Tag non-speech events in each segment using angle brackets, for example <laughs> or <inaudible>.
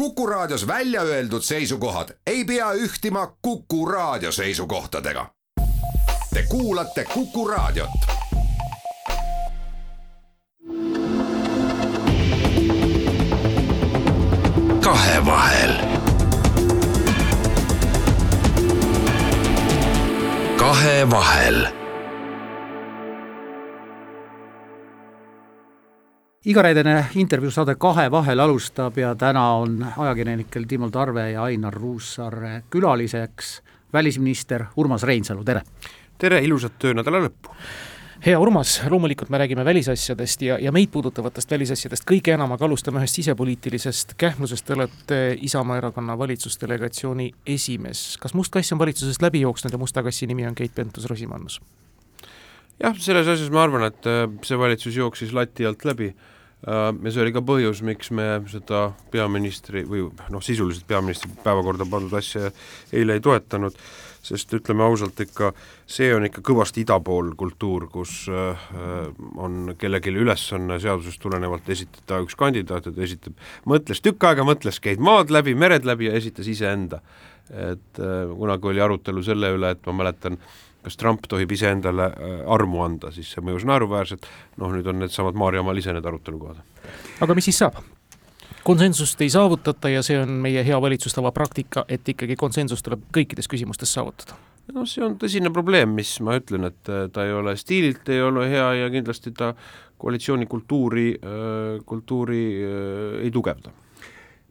Kuku Raadios välja öeldud seisukohad ei pea ühtima Kuku Raadio seisukohtadega. Te kuulate Kuku Raadiot. kahevahel. kahevahel igareedene intervjuusaade Kahe vahel alustab ja täna on ajakirjanikel Timo Tarve ja Ainar Ruussaar külaliseks välisminister Urmas Reinsalu, tere! tere, ilusat töönädala lõppu! hea Urmas, loomulikult me räägime välisasjadest ja, ja meid puudutavatest välisasjadest kõige enam, aga alustame ühest sisepoliitilisest kähmlusest, te olete Isamaa erakonna valitsusdelegatsiooni esimees. kas must kass on valitsusest läbi jooksnud ja musta kassi nimi on Keit Pentus-Rosimannus? Jah, selles asjas ma arvan, et äh, see valitsus jooksis lati alt läbi äh, ja see oli ka põhjus, miks me seda peaministri või noh, sisuliselt peaministri päevakorda pandud asja eile ei toetanud, sest ütleme ausalt ikka, see on ikka kõvasti ida pool kultuur, kus äh, on kellelgi ülesanne seadusest tulenevalt esitada üks kandidaat ja ta esitab, mõtles tükk aega, mõtles, käid maad läbi, mered läbi ja esitas iseenda. et kunagi oli arutelu selle üle, et ma mäletan, kas Trump tohib iseendale äh, armu anda, siis see mõjus naeruväärselt, noh nüüd on needsamad Maarjamaal ise need arutelukohad. aga mis siis saab? konsensust ei saavutata ja see on meie hea valitsustava praktika, et ikkagi konsensus tuleb kõikides küsimustes saavutada noh, see on tõsine probleem, mis ma ütlen, et äh, ta ei ole stiililt ei ole hea ja kindlasti ta koalitsioonikultuuri, äh, kultuuri ei tugevda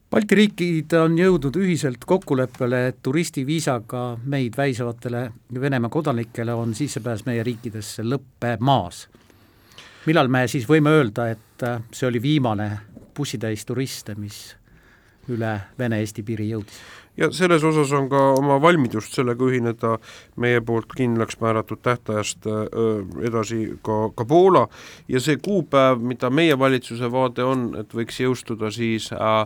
Balti riigid on jõudnud ühiselt kokkuleppele, et turistiviisaga meid väisavatele Venemaa kodanikele on sissepääs meie riikidesse lõppemas. millal me siis võime öelda, et see oli viimane bussitäis turiste, mis üle Vene-Eesti piiri jõudis? ja selles osas on ka oma valmidust sellega ühineda meie poolt kindlaks määratud tähtajast edasi ka, ka Poola ja see kuupäev, mida meie valitsuse vaade on, et võiks jõustuda siis äh,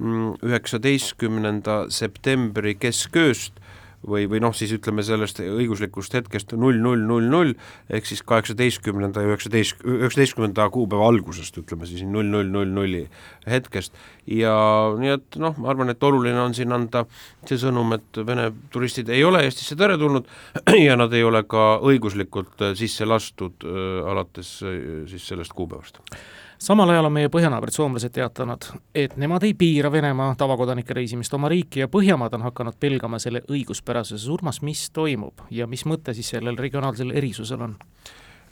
üheksateistkümnenda septembri keskööst või, või noh, siis ütleme sellest õiguslikust hetkest null null null null ehk siis kaheksateistkümnenda ja üheksateist, üheksateistkümnenda kuupäeva algusest, ütleme siis null null null nulli hetkest. ja nii et noh, ma arvan, et oluline on siin anda see sõnum, et Vene turistid ei ole Eestisse teretulnud <clears throat> ja nad ei ole ka õiguslikult sisse lastud äh, alates äh, siis sellest kuupäevast samal ajal on meie põhjanaabrid soomlased teatanud, et nemad ei piira Venemaa tavakodanike reisimist oma riiki ja Põhjamaad on hakanud pelgama selle õiguspärasuses. Urmas, mis toimub ja mis mõte siis sellel regionaalsel erisusel on?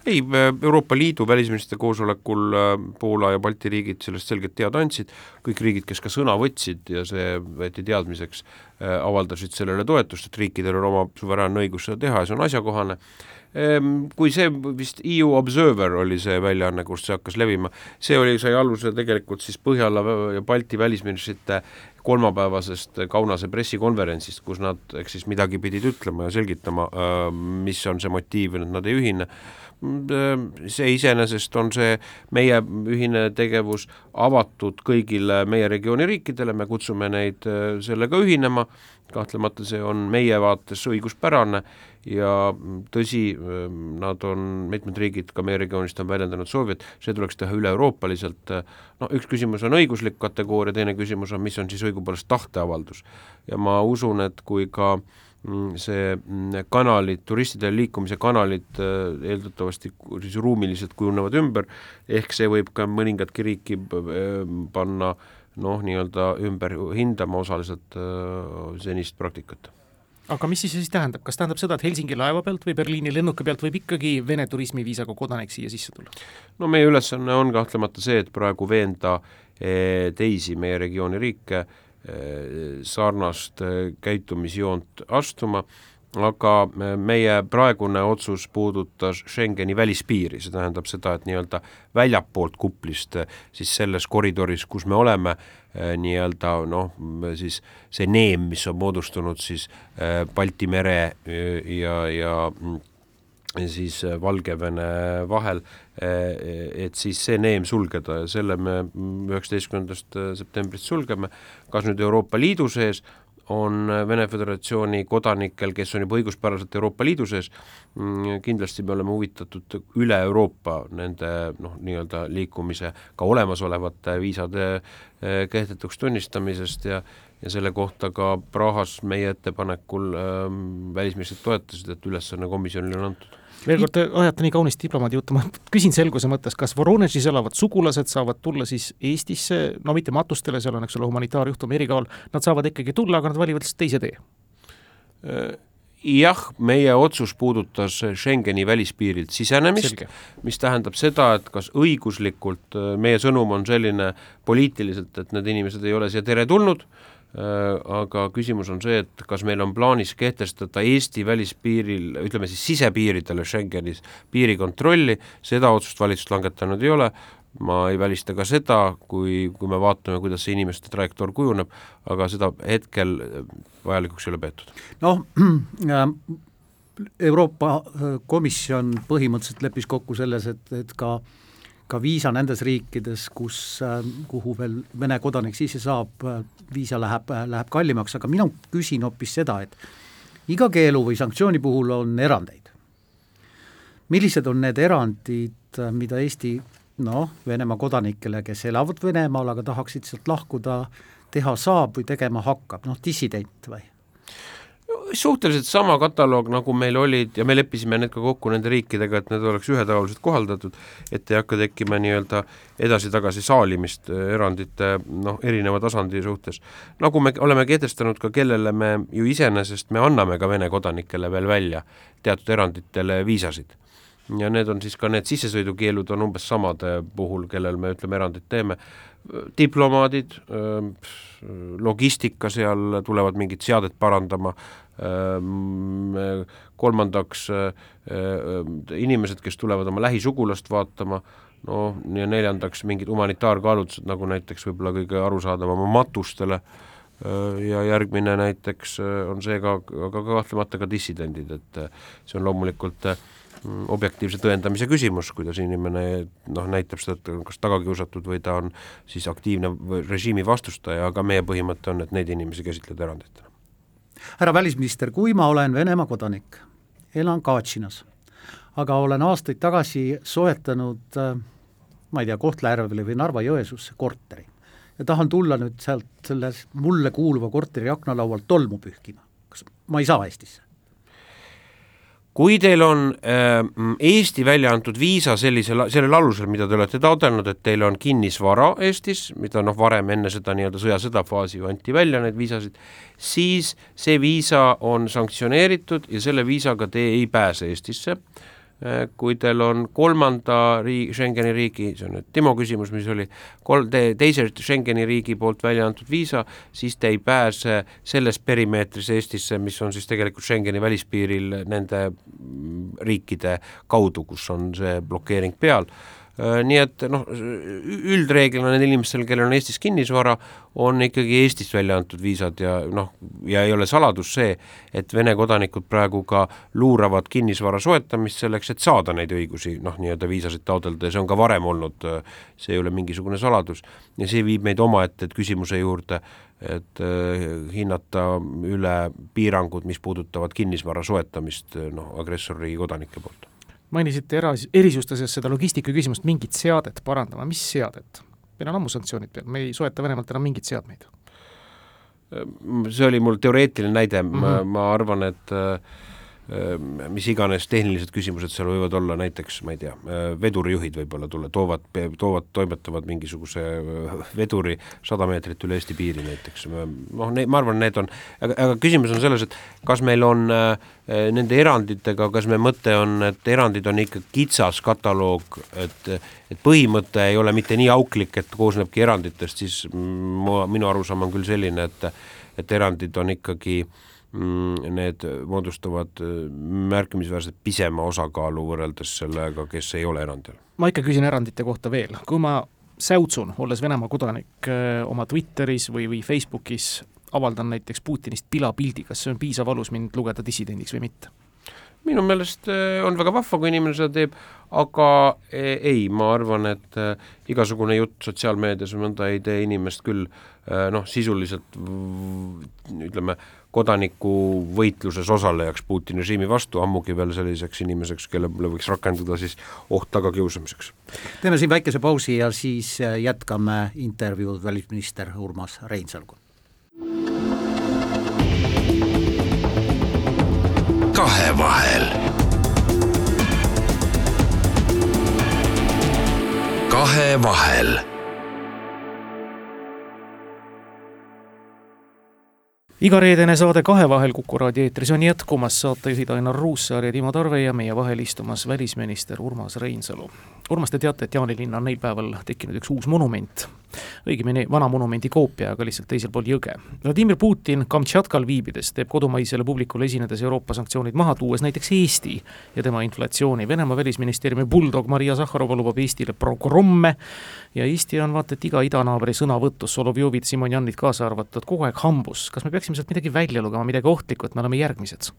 ei, Euroopa Liidu välisministrite koosolekul äh, Poola ja Balti riigid sellest selgelt teada andsid, kõik riigid, kes ka sõna võtsid ja see võeti teadmiseks, äh, avaldasid sellele toetust, et riikidel on oma suveräänne õigus seda teha ja see on asjakohane kui see vist EU Observer oli see väljaanne, kust see hakkas levima, see oli, sai alguse tegelikult siis Põhjala ja Balti välisministrite kolmapäevasest Kaunase pressikonverentsist, kus nad eks siis midagi pidid ütlema ja selgitama, ehm, mis on see motiiv, et nad ei ühine. ehm, see iseenesest on see meie ühine tegevus avatud kõigile meie regiooni riikidele, me kutsume neid sellega ühinema, kahtlemata see on meie vaates õiguspärane ja tõsi, nad on, mitmed riigid ka meie regioonist on väljendanud soovi, et see tuleks teha üle-euroopaliselt, no üks küsimus on õiguslik kategooria, teine küsimus on, mis on siis õigupoolest tahteavaldus. ja ma usun, et kui ka mm, see mm, kanalid, turistide liikumise kanalid eeldatavasti siis ruumiliselt kujunevad ümber, ehk see võib ka mõningatki riiki panna noh, nii-öelda ümber hindama osaliselt senist praktikat aga mis siis siis tähendab, kas tähendab seda, et Helsingi laeva pealt või Berliini lennuki pealt võib ikkagi Vene turismiviisaga kodanik siia sisse tulla? no meie ülesanne on kahtlemata see, et praegu veenda eh, teisi meie regiooni riike eh, sarnast eh, käitumisjoont astuma, aga meie praegune otsus puudutas Schengeni välispiiri, see tähendab seda, et nii-öelda väljapoolt kuplist siis selles koridoris, kus me oleme, Äh, nii-öelda noh, siis see neem, mis on moodustunud siis äh, Balti mere äh, ja, ja mm, siis Valgevene vahel, et siis see neem sulgeda ja selle me üheksateistkümnendast septembrist sulgeme, kas nüüd Euroopa Liidu sees, on Vene Föderatsiooni kodanikel, kes on juba õiguspäraselt Euroopa Liidu sees, mm, kindlasti me oleme huvitatud üle Euroopa nende noh, nii-öelda liikumise ka olemasolevate viisade eh, kehtetuks tunnistamisest ja ja selle kohta ka Prahas meie ettepanekul äh, välisministrid toetasid, et ülesanne komisjonile on antud veel kord, te ajate nii kaunist diplomaadi juttu, ma küsin selguse mõttes, kas Voronežis elavad sugulased saavad tulla siis Eestisse, no mitte matustele, seal on, eks ole, humanitaarjuhtum erikaal, nad saavad ikkagi tulla, aga nad valivad lihtsalt teise tee? jah, meie otsus puudutas Schengeni välispiirilt sisenemist, mis tähendab seda, et kas õiguslikult, meie sõnum on selline poliitiliselt, et need inimesed ei ole siia teretulnud, Äh, aga küsimus on see, et kas meil on plaanis kehtestada Eesti välispiiril, ütleme siis sisepiiridele Schengenis piirikontrolli, seda otsust valitsus langetanud ei ole, ma ei välista ka seda, kui, kui me vaatame, kuidas see inimeste trajektoor kujuneb, aga seda hetkel vajalikuks ei ole peetud. noh, <clears throat> Euroopa Komisjon põhimõtteliselt leppis kokku selles, et, et ka äh, ka viisa nendes riikides, kus, äh, kuhu veel Vene kodanik sisse saab, äh, viisa läheb, äh, läheb kallimaks, aga mina küsin hoopis seda, et iga keelu või sanktsiooni puhul on erandeid. millised on need erandid, mida Eesti noh, Venemaa kodanikele, kes elavad Venemaal, aga tahaksid sealt lahkuda, teha saab või tegema hakkab, noh dissident või? Suhteliselt sama kataloog, nagu meil olid ja me leppisime need ka kokku nende riikidega, et need oleks ühetaoliselt kohaldatud, et ei hakka tekkima nii-öelda edasi-tagasi saalimist äh, erandite noh, erineva tasandi suhtes. nagu me oleme kehtestanud ka, kellele me ju iseenesest, me anname ka Vene kodanikele veel välja teatud eranditele viisasid ja need on siis ka need sissesõidukeelud on umbes samade puhul, kellel me ütleme, erandit teeme, diplomaadid, logistika seal, tulevad mingit seadet parandama, kolmandaks inimesed, kes tulevad oma lähisugulast vaatama, noh, ja neljandaks mingid humanitaarkaalutlused, nagu näiteks võib-olla kõige arusaadavam on matustele, ja järgmine näiteks on see ka, aga kahtlemata ka dissidendid, et see on loomulikult äh, objektiivse tõendamise küsimus, kuidas inimene noh, näitab seda, et kas tagakiusatud või ta on siis aktiivne režiimi vastustaja, aga meie põhimõte on, et neid inimesi käsitleda eranditena. härra välisminister, kui ma olen Venemaa kodanik, elan Katšinas, aga olen aastaid tagasi soetanud äh, ma ei tea, Kohtla-Järvele või Narva-Jõesuusse korteri ja tahan tulla nüüd sealt selle mulle kuuluva korteri aknalaualt tolmu pühkima, kas ma ei saa Eestisse? Kui teil on äh, Eesti välja antud viisa sellisel, sellel alusel, mida te olete taotlenud, et teil on kinnisvara Eestis, mida noh, varem enne seda nii-öelda sõjasõda faasi ju anti välja neid viisasid, siis see viisa on sanktsioneeritud ja selle viisaga te ei pääse Eestisse. äh, kui teil on kolmanda riigi, Schengeni riigi, see on nüüd Timo küsimus, mis oli, kol-, te, teise Schengeni riigi poolt välja antud viisa, siis te ei pääse selles perimeetris Eestisse, mis on siis tegelikult Schengeni välispiiril nende mm, riikide kaudu, kus on see blokeering peal. Äh, nii et noh, üldreeglina nendel inimestel, kellel on Eestis kinnisvara, on ikkagi Eestist välja antud viisad ja noh, ja ei ole saladus see, et Vene kodanikud praegu ka luuravad kinnisvara soetamist selleks, et saada neid õigusi, noh, nii-öelda viisasid taotleda ja see on ka varem olnud, see ei ole mingisugune saladus. ja see viib meid omaette küsimuse juurde, et äh, hinnata üle piirangud, mis puudutavad kinnisvara soetamist noh, agressorriigi kodanike poolt mainisite era-, erisustades seda logistika küsimust, mingit seadet parandama, mis seadet? meil on ammu sanktsioonid peal, me ei soeta Venemaalt enam mingeid seadmeid. see oli mul teoreetiline näide mm, -hmm. ma, ma arvan, et äh, mis iganes tehnilised küsimused seal võivad olla, näiteks ma ei tea, äh, vedurijuhid võib-olla tulla, toovad, toovad, toimetavad mingisuguse äh, veduri sada meetrit üle Eesti piiri näiteks, noh, ma arvan, need on, aga, aga küsimus on selles, et kas meil on nende eranditega, kas meie mõte on, et erandid on ikka kitsas kataloog, et et põhimõte ei ole mitte nii auklik, et koosnebki eranditest, siis ma, minu arusaam on küll selline, et et erandid on ikkagi äh, need moodustavad äh, märkimisväärselt pisema osakaalu võrreldes sellega, kes ei ole erandil. ma ikka küsin erandite kohta veel, kui ma säutsun, olles Venemaa kodanik, äh, oma Twitteris või, või Facebookis avaldan näiteks Putinist pilapildi, kas see on piisav alus mind lugeda dissidendiks või mitte? minu meelest äh, on väga vahva, kui inimene seda teeb, aga ei, ma arvan, et igasugune jutt sotsiaalmeedias või nõnda ei tee inimest küll noh, sisuliselt ütleme, kodanikuvõitluses osalejaks Putini režiimi vastu, ammugi veel selliseks inimeseks, kellele võiks rakenduda siis oht tagakiusamiseks. teeme siin väikese pausi ja siis äh, jätkame intervjuud välisminister Urmas Reinsaluga. kahevahel. kahevahel iga reedene saade Kahevahel Kuku raadio eetris on jätkumas, saatejuhid Ainar Ruussaar ja Timo Tarve ja meie vahel istumas välisminister Urmas Reinsalu. Urmas, te teate, et Jaanilinna on neil päeval tekkinud üks uus monument õigemini vana monumendi koopia, aga lihtsalt teisel pool jõge. Vladimir Putin Kamtšatkal viibides teeb kodumaisele publikule esinedes Euroopa sanktsioonid maha, tuues näiteks Eesti ja tema inflatsiooni. Venemaa välisministeeriumi bulldog Maria Sahharova lubab Eestile progromme ja Eesti on vaata et iga idanaabri sõnavõtus, Solovjovid, Simonjanid kaasa arvatud, kogu aeg hambus. kas me peaksime sealt midagi välja lugema, midagi ohtlikku, et me oleme järgmised?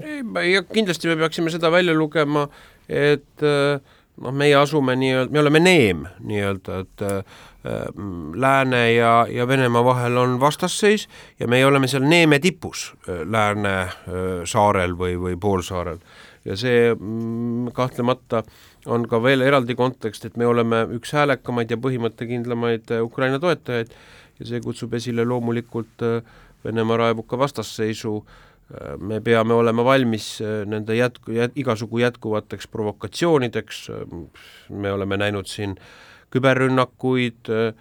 Ei, kindlasti me peaksime seda välja lugema, et äh, noh, meie asume nii-öelda, me oleme neem nii-öelda, et äh, Lääne ja, ja Venemaa vahel on vastasseis ja meie oleme seal neeme tipus äh, Lääne äh, saarel või, või poolsaarel. ja see mm, kahtlemata on ka veel eraldi kontekst, et me oleme üks häälekamaid ja põhimõttekindlamaid äh, Ukraina toetajaid ja see kutsub esile loomulikult Venemaa raevuka vastasseisu äh, me peame olema valmis äh, nende jätku, jät-, igasugu jätkuvateks provokatsioonideks, me oleme näinud siin küberrünnakuid, äh,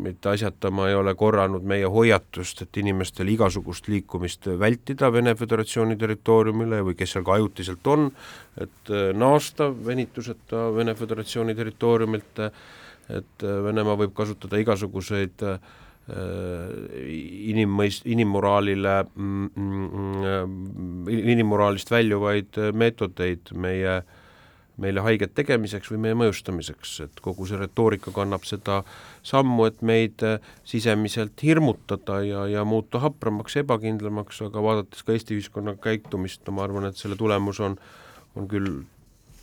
mitte asjata ma ei ole korranud meie hoiatust, et inimestel igasugust liikumist vältida Vene Föderatsiooni territooriumile või kes seal ka ajutiselt on, et äh, naasta venituseta Vene Föderatsiooni territooriumilt, et Venemaa võib kasutada igasuguseid äh, inimmõist-, inimmoraalile, mm, mm, inimmoraalist väljuvaid meetodeid meie, meile haiget tegemiseks või meie mõjustamiseks, et kogu see retoorika kannab seda sammu, et meid sisemiselt hirmutada ja, ja muuta hapramaks, ebakindlamaks, aga vaadates ka Eesti ühiskonna käitumist, no ma arvan, et selle tulemus on, on küll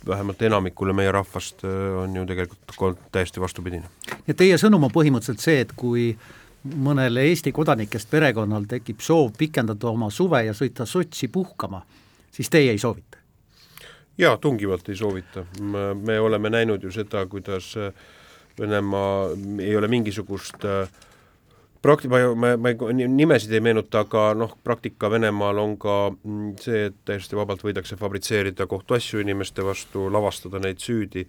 vähemalt enamikule meie rahvast on ju tegelikult täiesti vastupidine. ja teie sõnum on põhimõtteliselt see, et kui äh, mõnel Eesti kodanikest perekonnal tekib soov pikendada oma suve ja sõita Sotši puhkama, siis teie ei soovita? jaa, tungivalt ei soovita, me oleme näinud ju seda, kuidas Venemaa ei ole mingisugust äh, prakti-, ma, ma, ma nimesid ei meenuta, aga noh, praktika Venemaal on ka see, et täiesti vabalt võidakse fabritseerida kohtuasju inimeste vastu, lavastada neid süüdi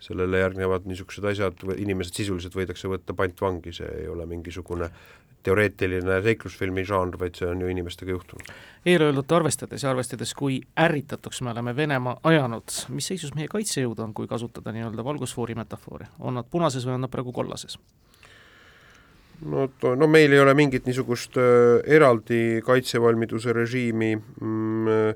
sellele järgnevad niisugused asjad, inimesed sisuliselt võidakse võtta pantvangi, see ei ole mingisugune teoreetiline seiklusfilmi žanr, vaid see on ju inimestega juhtunud. eelöeldut arvestades ja arvestades, kui ärritatuks me oleme Venemaa ajanud, mis seisus meie kaitsejõud on, kui kasutada nii-öelda valgusfoori metafoori, on nad punases või on nad praegu kollases? no, no meil ei ole mingit niisugust äh, eraldi kaitsevalmiduse režiimi mm, äh,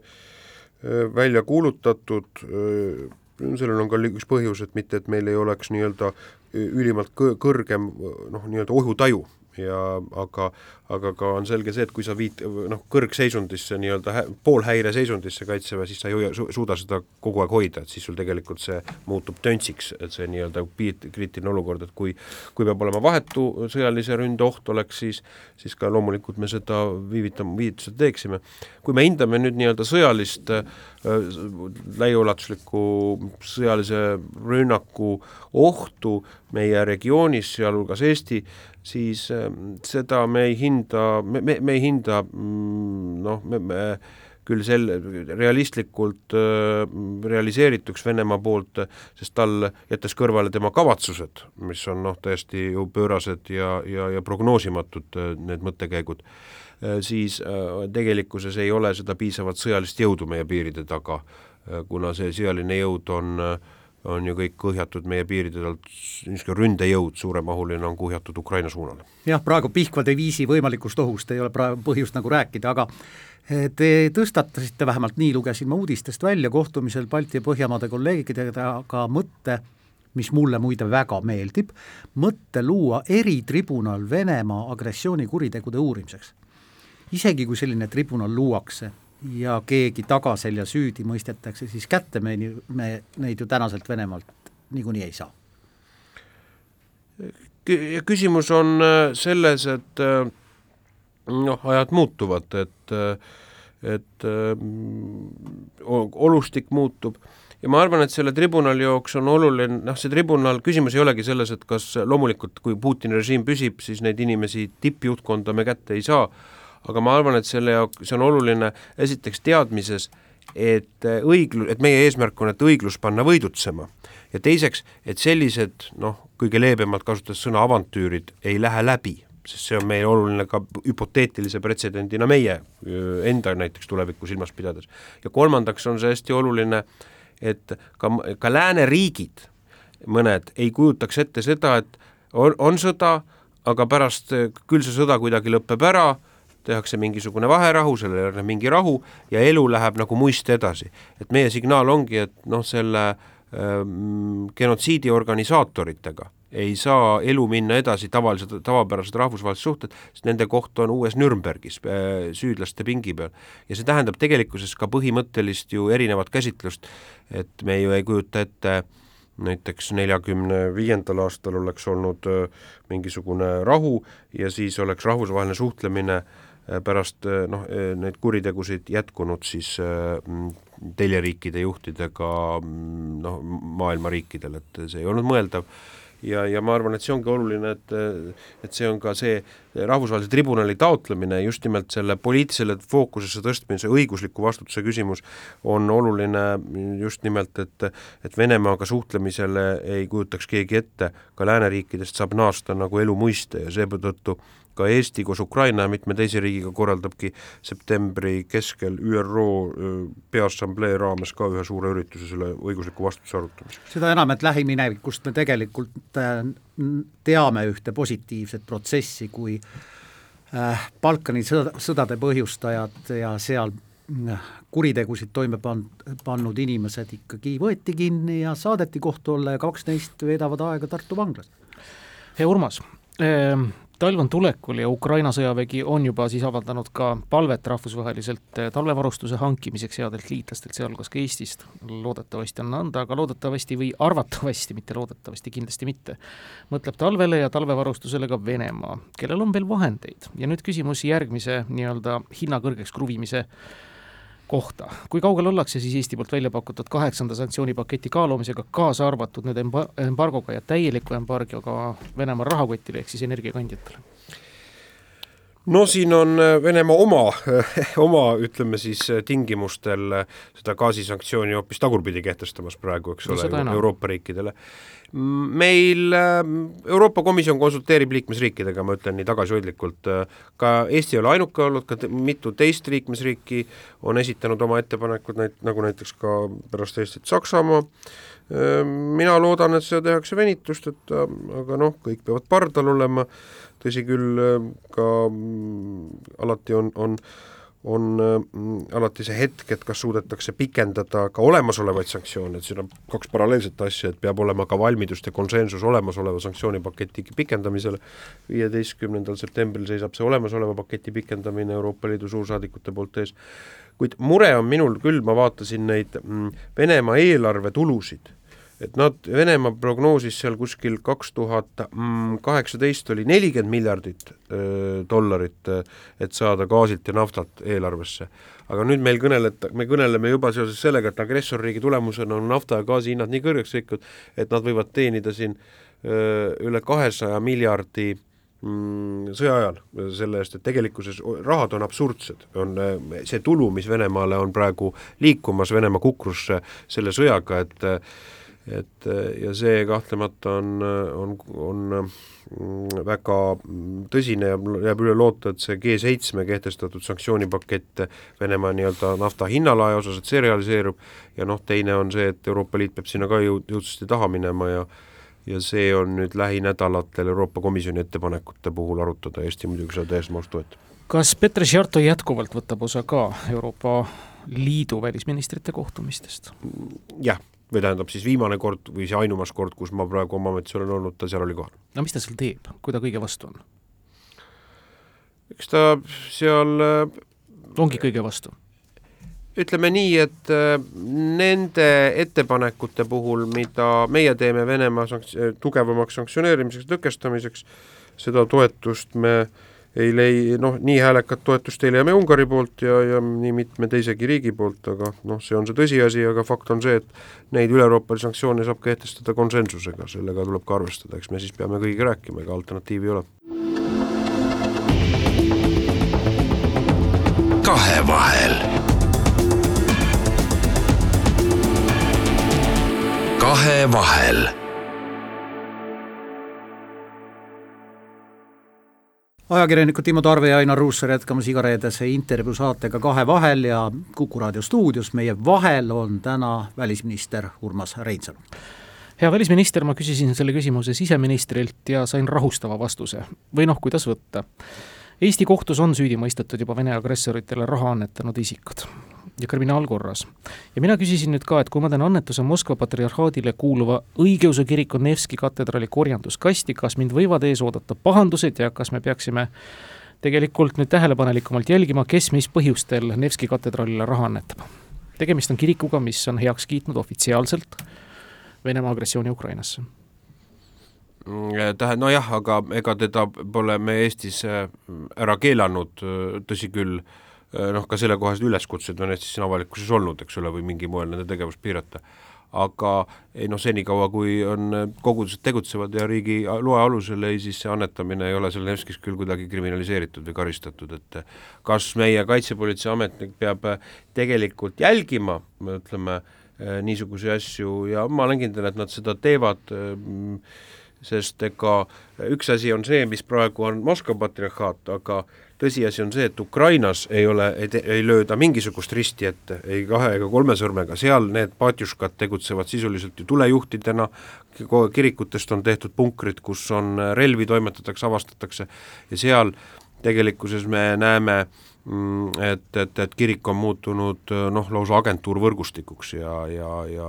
välja kuulutatud äh,, sellel on ka üks põhjus, et mitte, et meil ei oleks nii-öelda ülimalt kõrgem noh, nii-öelda ohutaju ja aga, aga ka on selge see, et kui sa viid noh, kõrgseisundisse nii-öelda poolhäire seisundisse Kaitseväe, siis sa ei hoia su,, suuda seda kogu aeg hoida, et siis sul tegelikult see muutub töntsiks, et see nii-öelda kriitiline olukord, et kui kui peab olema vahetu sõjalise ründe oht oleks, siis siis ka loomulikult me seda viivitama, viivitused teeksime. kui me hindame nüüd nii-öelda sõjalist äh, laiaulatuslikku sõjalise rünnaku ohtu meie regioonis, sealhulgas Eesti, siis ähm, seda me ei hinda, me, me, me ei hinda mm, noh, me, me küll sel-, realistlikult äh, realiseerituks Venemaa poolt, sest tal, jättes kõrvale tema kavatsused, mis on noh, täiesti ju pöörased ja, ja, ja prognoosimatud, äh, need mõttekäigud äh,, siis äh, tegelikkuses ei ole seda piisavat sõjalist jõudu meie piiride taga äh,, kuna see sõjaline jõud on äh, on ju kõik kuhjatud meie piiride alt, niisugune ründejõud suuremahuline on kuhjatud Ukraina suunale. jah, praegu Pihkva diviisi võimalikust ohust ei ole praegu põhjust nagu rääkida, aga te tõstatasite, vähemalt nii lugesin ma uudistest välja, kohtumisel Balti ja Põhjamaade kolleegidega ka mõtte, mis mulle muide väga meeldib, mõtte luua eritribunal Venemaa agressioonikuritegude uurimiseks. Isegi kui selline tribunal luuakse ja keegi tagaselja süüdi mõistetakse, siis kätte me, me neid ju tänaselt Venemaalt niikuinii ei saa. küsimus on äh, selles, et äh, noh, ajad muutuvad, et et olustik muutub ja ma arvan, et selle tribunali jaoks on oluline, noh, see tribunal, küsimus ei olegi selles, et kas loomulikult, kui Putini režiim püsib, siis neid inimesi tippjuhtkonda me kätte ei saa, aga ma arvan, et selle jaoks, see on oluline esiteks teadmises, et õiglu-, et meie eesmärk on, et õiglus panna võidutsema. ja teiseks, et sellised noh, kõige leebemalt kasutades sõna avantüürid ei lähe läbi, sest see on meie oluline ka hüpoteetilise pretsedendina meie enda näiteks tulevikku silmas pidades. ja kolmandaks on see hästi oluline äh, et ka, ka lääneriigid, mõned, ei kujutaks ette seda, et on, on sõda, aga pärast küll see sõda kuidagi lõpeb ära, tehakse mingisugune vaherahu, sellele järgneb mingi rahu ja elu läheb nagu muist edasi. et meie signaal ongi, et noh, selle äh, genotsiidi organisaatoritega ei saa elu minna edasi tavalised, tavapärased rahvusvahelised suhted, sest nende koht on uues Nürnbergis äh, süüdlaste pingi peal. ja see tähendab tegelikkuses ka põhimõttelist ju erinevat käsitlust, et me ju ei kujuta ette näiteks neljakümne viiendal aastal oleks olnud äh, mingisugune rahu ja siis oleks rahvusvaheline suhtlemine äh, pärast noh, neid kuritegusid jätkunud siis teljeriikide juhtidega noh, maailma riikidel, et see ei olnud mõeldav. Ja, ja ma arvan, et see ongi oluline, et et see on ka see rahvusvahelise tribunali taotlemine, just nimelt selle poliitilisele fookusesse tõstmise õigusliku vastutuse küsimus on oluline just nimelt, et et Venemaaga suhtlemisele ei kujutaks keegi ette, ka lääneriikidest saab naasta nagu elu mõiste ja seetõttu ka Eesti koos Ukraina ja mitme teise riigiga korraldabki septembri keskel ÜRO Peaassamblee raames ka ühe suure ürituse selle õigusliku vastutuse arutamiseks. seda enam, et lähiminevikust me tegelikult äh, teame ühte positiivset protsessi, kui äh, Balkani sõda, sõdade põhjustajad ja seal äh, kuritegusid toime pan-, pannud inimesed ikkagi võeti kinni ja saadeti kohtu alla ja kaks neist veedavad aega Tartu vanglas. hea Urmas ähm talv on tulekul ja Ukraina sõjavägi on juba siis avaldanud ka palvet rahvusvaheliselt eh, talvevarustuse hankimiseks headelt liitlastelt, sealhulgas ka Eestist. loodetavasti on anda, aga loodetavasti või arvatavasti, mitte loodetavasti, kindlasti mitte, mõtleb talvele ja talvevarustusele ka Venemaa, kellel on veel vahendeid. ja nüüd küsimus järgmise nii-öelda hinna kõrgeks kruvimise kohta. kui kaugel ollakse siis Eesti poolt välja pakutud kaheksanda sanktsioonipaketi kaalumisega, kaasa arvatud nüüd emba-, embargoga ja täieliku embargoga Venemaa rahakotile ehk siis energiakandjatele? No siin on äh, Venemaa oma, <laughs> oma ütleme siis äh, tingimustel äh, seda gaasisanktsiooni hoopis tagurpidi kehtestamas praegu, eks no, ole, Euroopa riikidele. Meil Euroopa Komisjon konsulteerib liikmesriikidega, ma ütlen nii tagasihoidlikult, ka Eesti ei ole ainuke olnud, ka mitu teist liikmesriiki on esitanud oma ettepanekud, näit-, nagu näiteks ka pärast Eestit Saksamaa, mina loodan, et seda tehakse venitusteta, aga noh, kõik peavad pardal olema, tõsi küll, ka mm, alati on, on on mm, alati see hetk, et kas suudetakse pikendada ka olemasolevaid sanktsioone, et siin on kaks paralleelset asja, et peab olema ka valmidust ja konsensus olemasoleva sanktsioonipaketi pikendamisele, viieteistkümnendal septembril seisab see olemasoleva paketi pikendamine Euroopa Liidu suursaadikute poolt ees, kuid mure on minul küll, ma vaatasin neid mm, Venemaa eelarvetulusid et nad, Venemaa prognoosis seal kuskil kaks tuhat kaheksateist oli nelikümmend miljardit öö, dollarit, et saada gaasilt ja naftalt eelarvesse. aga nüüd meil kõneleta-, me kõneleme juba seoses sellega, et agressorriigi tulemusena on nafta ja gaasi hinnad nii kõrgeks läinud, et nad võivad teenida siin öö, üle kahesaja miljardi mm, sõja ajal selle eest, et tegelikkuses rahad on absurdsed, on see tulu, mis Venemaale on praegu liikumas Venemaa kukrusse selle sõjaga, et et ja see kahtlemata on, on, on mm, väga tõsine ja jääb üle loota, et see G7 kehtestatud sanktsioonipakett Venemaa nii-öelda nafta hinnalae osas, et see realiseerub ja noh, teine on see, et Euroopa Liit peab sinna ka jõud, jõudsasti taha minema ja ja see on nüüd lähinädalatel Euroopa Komisjoni ettepanekute puhul arutada, Eesti muidugi seda täiesti mahus toetab. kas Petr Šarto jätkuvalt võtab osa ka Euroopa Liidu välisministrite kohtumistest? jah või tähendab siis viimane kord või see ainumas kord, kus ma praegu oma ametis olen olnud, ta seal oli kohal. no mis ta seal teeb, kui ta kõige vastu on? eks ta seal äh, ongi kõige vastu? ütleme nii, et äh, nende ettepanekute puhul, mida meie teeme Venemaa sanks-, tugevamaks sanktsioneerimiseks, tõkestamiseks, seda toetust me ei lei-, noh, nii häälekat toetust ei leia me Ungari poolt ja, ja nii mitme teisegi riigi poolt, aga noh, see on see tõsiasi, aga fakt on see, et neid üle-euroopalisi sanktsioone saab kehtestada konsensusega, sellega tuleb ka arvestada, eks me siis peame kõigiga rääkima, ega alternatiivi ei ole. kahevahel. kahevahel ajakirjanikud Timo Tarve ja Ainar Ruussaar jätkamas igareedese intervjuu saatega Kahe vahel ja Kuku raadio stuudios meie vahel on täna välisminister Urmas Reinsalu. hea välisminister, ma küsisin selle küsimuse siseministrilt ja sain rahustava vastuse. või noh, kuidas võtta. Eesti kohtus on süüdi mõistetud juba Vene agressoritele raha annetanud isikud ja kriminaalkorras. ja mina küsisin nüüd ka, et kui ma teen annetuse Moskva patriarhaadile kuuluva õigeusu kiriku Nevski katedraali korjanduskasti, kas mind võivad ees oodata pahandused ja kas me peaksime tegelikult nüüd tähelepanelikumalt jälgima, kes mis põhjustel Nevski katedraalile raha annetab. tegemist on kirikuga, mis on heaks kiitnud ofitsiaalselt Venemaa agressiooni Ukrainasse mm, tähe-, nojah, aga ega teda pole me Eestis äh, ära keelanud, tõsi küll, noh, ka sellekohased üleskutsed on Eestis siin avalikkuses olnud, eks ole, või mingil moel nende tegevust piirata. aga ei noh, senikaua kui on kogudused tegutsevad ja riigi loe alusel, ei siis see annetamine ei ole seal Nevskis küll kuidagi kriminaliseeritud või karistatud, et kas meie Kaitsepolitsei ametnik peab tegelikult jälgima, ütleme, äh, niisuguseid asju ja ma olen kindel, et nad seda teevad, äh, sest ega üks asi on see, mis praegu on Moskva patriarhaat, aga tõsiasi on see, et Ukrainas ei ole, ei, lööda mingisugust risti ette, ei kahe ega kolme sõrmega, seal need patjuškad tegutsevad sisuliselt ju tulejuhtidena, kirikutest on tehtud punkrid, kus on relvi, toimetatakse, avastatakse ja seal tegelikkuses me näeme mm, et, et, et kirik on muutunud noh, lausa agentuurvõrgustikuks ja, ja, ja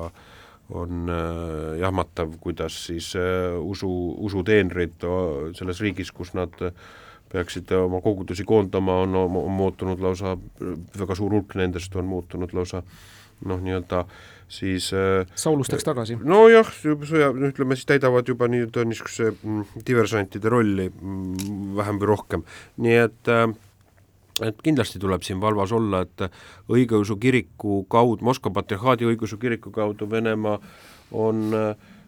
on äh, jahmatav, kuidas siis äh, usu, usuteenrid selles riigis, kus nad äh, peaksid oma kogudusi koondama, on, on muutunud lausa, väga suur hulk nendest on muutunud lausa noh, nii-öelda siis äh, Saulusteks tagasi? nojah, sõja, no ütleme siis täidavad juba nii-öelda niisuguse mm, diversantide rolli mm, vähem või rohkem, nii et äh, et kindlasti tuleb siin valvas olla, et õigeusu kiriku kaudu, Moskva patriarhaadi õigeusu kiriku kaudu Venemaa on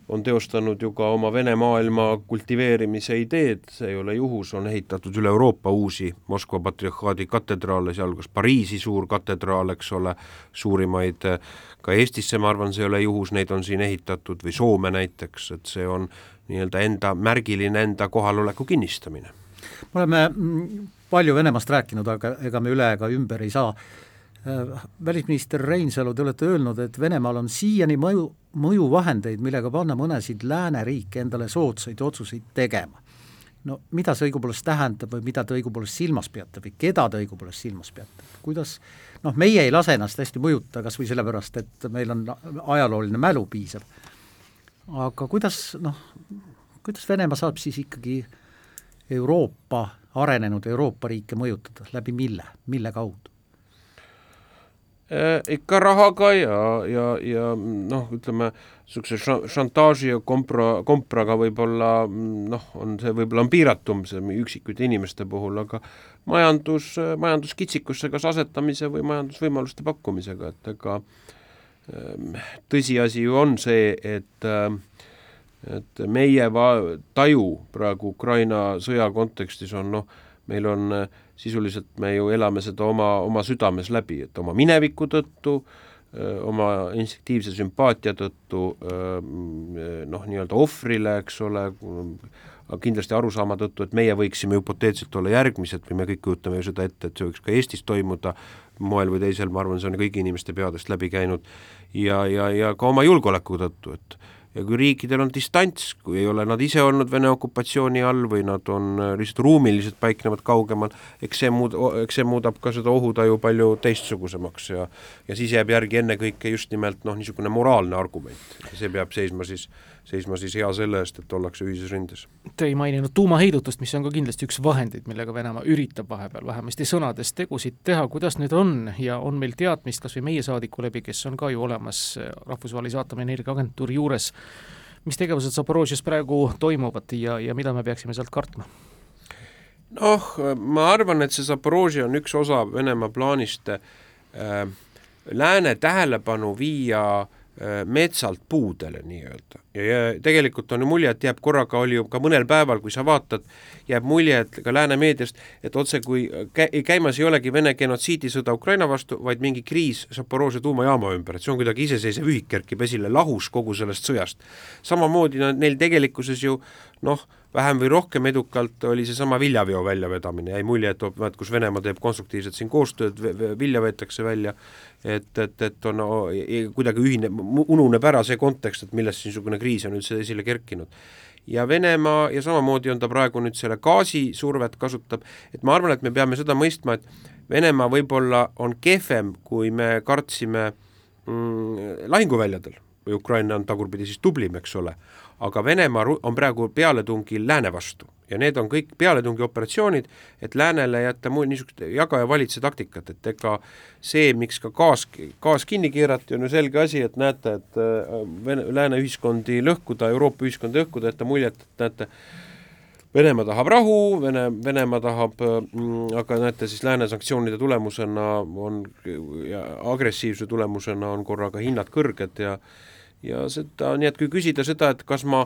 on teostanud ju ka oma Vene maailma kultiveerimise ideed, see ei ole juhus, on ehitatud üle Euroopa uusi Moskva patriarhaadi katedraale, sealhulgas Pariisi suur katedraal, eks ole, suurimaid ka Eestisse, ma arvan, see ei ole juhus, neid on siin ehitatud, või Soome näiteks, et see on nii-öelda enda, märgiline enda kohaloleku kinnistamine. Me oleme mm, palju Venemaast rääkinud, aga ega me üle ega ümber ei saa. Äh, välisminister Reinsalu, te olete öelnud, et Venemaal on siiani mõju, mõjuvahendeid, millega panna mõnesid lääneriike endale soodsaid otsuseid tegema. no mida see õigupoolest tähendab või mida te õigupoolest silmas peate või keda te õigupoolest silmas peate, kuidas noh, meie ei lase ennast hästi mõjutada, kas või sellepärast, et meil on ajalooline mälu piisav, aga kuidas noh, kuidas Venemaa saab siis ikkagi Euroopa, arenenud Euroopa riike mõjutada, läbi mille, mille kaudu? Äh, ikka rahaga ja, ja, ja noh, ütleme niisuguse šantaaži ja kompra, kompraga võib-olla noh, on see võib-olla on piiratum see üksikute inimeste puhul, aga majandus, majanduskitsikusse kas asetamise või majandusvõimaluste pakkumisega, et ega ähm, tõsiasi ju on see, et et meie va-, taju praegu Ukraina sõja kontekstis on noh, meil on sisuliselt me ju elame seda oma, oma südames läbi, et oma mineviku tõttu, oma instinktiivse sümpaatia tõttu noh, nii-öelda ohvrile, eks ole, kindlasti arusaama tõttu, et meie võiksime hüpoteetiliselt olla järgmised või me kõik kujutame ju seda ette, et see võiks ka Eestis toimuda moel või teisel, ma arvan, see on kõigi inimeste peadest läbi käinud, ja, ja, ja ka oma julgeoleku tõttu, et ja kui riikidel on distants, kui ei ole nad ise olnud Vene okupatsiooni all või nad on äh, lihtsalt ruumiliselt paiknevad kaugemal, eks see muud, eks see muudab ka seda ohutaju palju teistsugusemaks ja ja siis jääb järgi ennekõike just nimelt noh, niisugune moraalne argument, see peab seisma siis seisma siis hea selle eest, et ollakse ühises rindes. Te ei maininud tuumaheidutust, mis on ka kindlasti üks vahendeid, millega Venemaa üritab vahepeal vähemasti sõnades tegusid teha, kuidas nüüd on ja on meil teadmist kas või meie saadiku läbi, kes on ka ju olemas Rahvusvahelise Aatomienergia Agentuuri juures, mis tegevused Zaporožjes praegu toimuvad ja, ja mida me peaksime sealt kartma? noh, ma arvan, et see Zaporožje on üks osa Venemaa plaanist äh, lääne tähelepanu viia äh, metsalt puudele nii-öelda. ja, tegelikult on ju mulje, et jääb korraga, oli ju ka mõnel päeval, kui sa vaatad, jääb mulje, et ka lääne meediast, et otse kui kä-, käimas ei olegi Vene genotsiidisõda Ukraina vastu, vaid mingi kriis Zaporožje tuumajaama ümber, et see on kuidagi iseseisev ühik, kerkib esile lahus kogu sellest sõjast. samamoodi no neil tegelikkuses ju noh, vähem või rohkem edukalt oli seesama viljaveo väljavedamine, jäi mulje, et vaat kus Venemaa teeb konstruktiivselt siin koostööd, vilja veetakse välja, et, et, et on no, kuidagi ühine, ununeb ära see kontekst, et millest niisugune kriis on üldse esile kerkinud. ja Venemaa ja samamoodi on ta praegu nüüd selle gaasisurvet kasutab, et ma arvan, et me peame seda mõistma, et Venemaa võib-olla on kehvem, kui me kartsime mm, lahinguväljadel. Või Ukraina on tagurpidi siis tublim, eks ole aga Venemaa on praegu pealetungil lääne vastu. Ja need on kõik pealetungioperatsioonid, et läänele jätta muu niisugust jaga ja valitse taktikat, et ega see, miks ka gaas, gaas kinni keerati, on ju selge asi, et näete, et äh, Vene, lääne ühiskondi lõhkuda, Euroopa ühiskondi lõhkuda, jätta muljet, et näete, Venemaa tahab rahu, Vene, Venemaa tahab mm,, aga näete siis lääne sanktsioonide tulemusena on, agressiivsuse tulemusena on korraga hinnad kõrged ja ja seda, nii et kui küsida seda, et kas ma,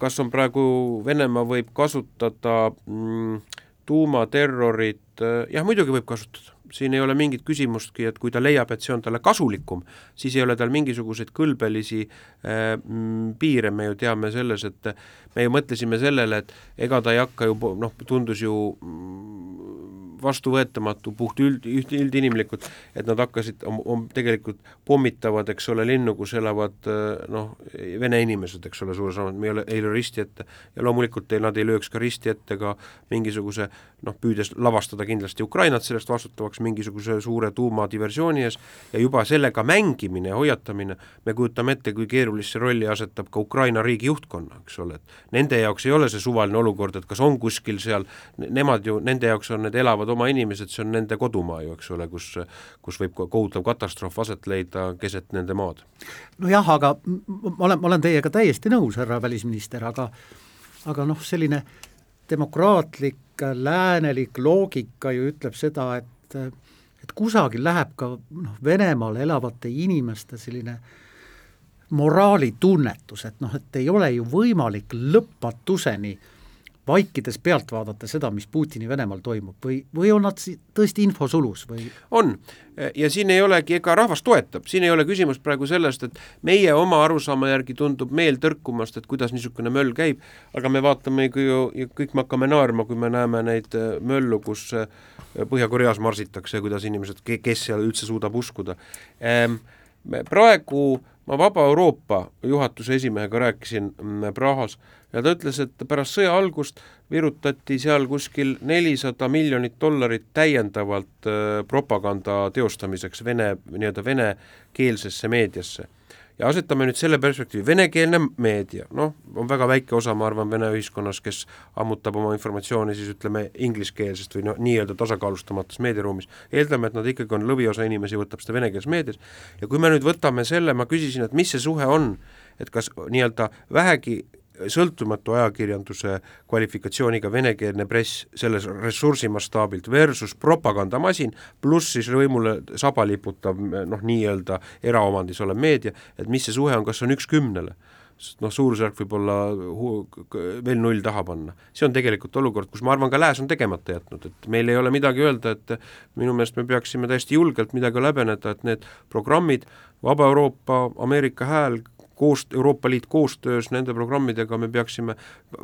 kas on praegu, Venemaa võib kasutada mm, tuumaterrorit, jah, muidugi võib kasutada. Siin ei ole mingit küsimustki, et kui ta leiab, et see on talle kasulikum, siis ei ole tal mingisuguseid kõlbelisi äh, piire, me ju teame selles, et me ju mõtlesime sellele, et ega ta ei hakka ju noh, tundus ju vastuvõetamatu, puht üld, üld, üldinimlikult, et nad hakkasid, on tegelikult pommitavad, eks ole, linnu, kus elavad noh, vene inimesed, eks ole, suures osas, me ei ole, ei ole risti ette. Ja loomulikult ei, nad ei lööks ka risti ette ka mingisuguse noh, püüdes lavastada kindlasti Ukrainat sellest vastutavaks mingisuguse suure tuumadiversiooni ees. Ja juba sellega mängimine ja hoiatamine, me kujutame ette, kui keerulisse rolli asetab ka Ukraina riigi juhtkonna, eks ole, et nende jaoks ei ole see suvaline olukord, et kas on kuskil seal, nemad ju, nende jaoks on need elavad elavad oma inimesed, see on nende kodumaa ju, eks ole, kus, kus võib kohutav katastroof aset leida keset nende maad. nojah, aga ma olen, ma olen teiega täiesti nõus, härra välisminister, aga aga noh, selline demokraatlik läänelik loogika ju ütleb seda, et et kusagil läheb ka noh, Venemaal elavate inimeste selline moraalitunnetus, et noh, et ei ole ju võimalik lõpmatuseni äh, vaikides pealt vaadata seda, mis Putini Venemaal toimub või, või on nad tõesti infosulus või? on, ja siin ei olegi, ega rahvas toetab, siin ei ole küsimus praegu sellest, et meie oma arusaama järgi tundub meel tõrkumast, et kuidas niisugune möll käib, aga me vaatame ju, kõik me hakkame naerma, kui me näeme neid äh, möllu, kus äh, Põhja-Koreas marsitakse, kuidas inimesed, kes seal üldse suudab uskuda ehm,. praegu ma Vaba Euroopa juhatuse esimehega rääkisin mm, Prahas ja ta ütles, et pärast sõja algust virutati seal kuskil nelisada miljonit dollarit täiendavalt äh, propaganda teostamiseks vene, nii-öelda venekeelsesse meediasse. Ja asetame nüüd selle perspektiivi, venekeelne meedia, noh, on väga väike osa, ma arvan, vene ühiskonnas, kes ammutab oma informatsiooni siis ütleme ingliskeelsest või noh, nii-öelda tasakaalustamatus meediaruumis, eeldame, et nad ikkagi on, lõviosa inimesi võtab seda venekeelses meedias. Ja kui me nüüd võtame selle, ma küsisin, et mis see suhe on, et kas nii-öelda vähegi sõltumatu ajakirjanduse kvalifikatsiooniga venekeelne press selles ressursi mastaabilt versus propagandamasin, pluss siis võimule saba liputav noh, nii-öelda eraomandis olev meedia, et mis see suhe on, kas on üks kümnele? sest noh, suurusjärk võib olla veel null taha panna. see on tegelikult olukord, kus ma arvan, ka Lääs on tegemata jätnud, et meil ei ole midagi öelda, et minu meelest me peaksime täiesti julgelt midagi läbeneda, et need programmid, Vaba Euroopa, Ameerika Hääl, koos, Euroopa Liit koostöös nende programmidega me peaksime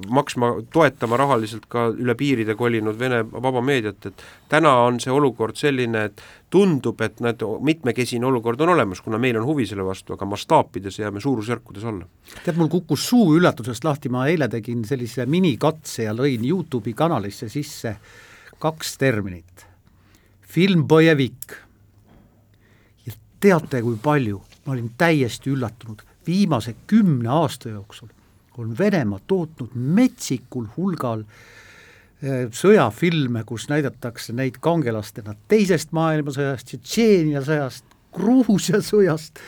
maksma, toetama rahaliselt ka üle piiride kolinud Vene vaba meediat, et täna on see olukord selline, et tundub, et näed, mitmekesine olukord on olemas, kuna meil on huvi selle vastu, aga mastaapides jääme suurusjärkudes alla. tead, mul kukkus suu üllatusest lahti, ma eile tegin sellise minikatse ja lõin YouTube'i kanalisse sisse kaks terminit. film Bojevik ja teate, kui palju, ma olin täiesti üllatunud viimase kümne aasta jooksul on Venemaa tootnud metsikul hulgal eh, sõjafilme, kus näidatakse neid kangelastena teisest maailmasõjast, Tšetšeenia sõjast, Gruusia sõjast,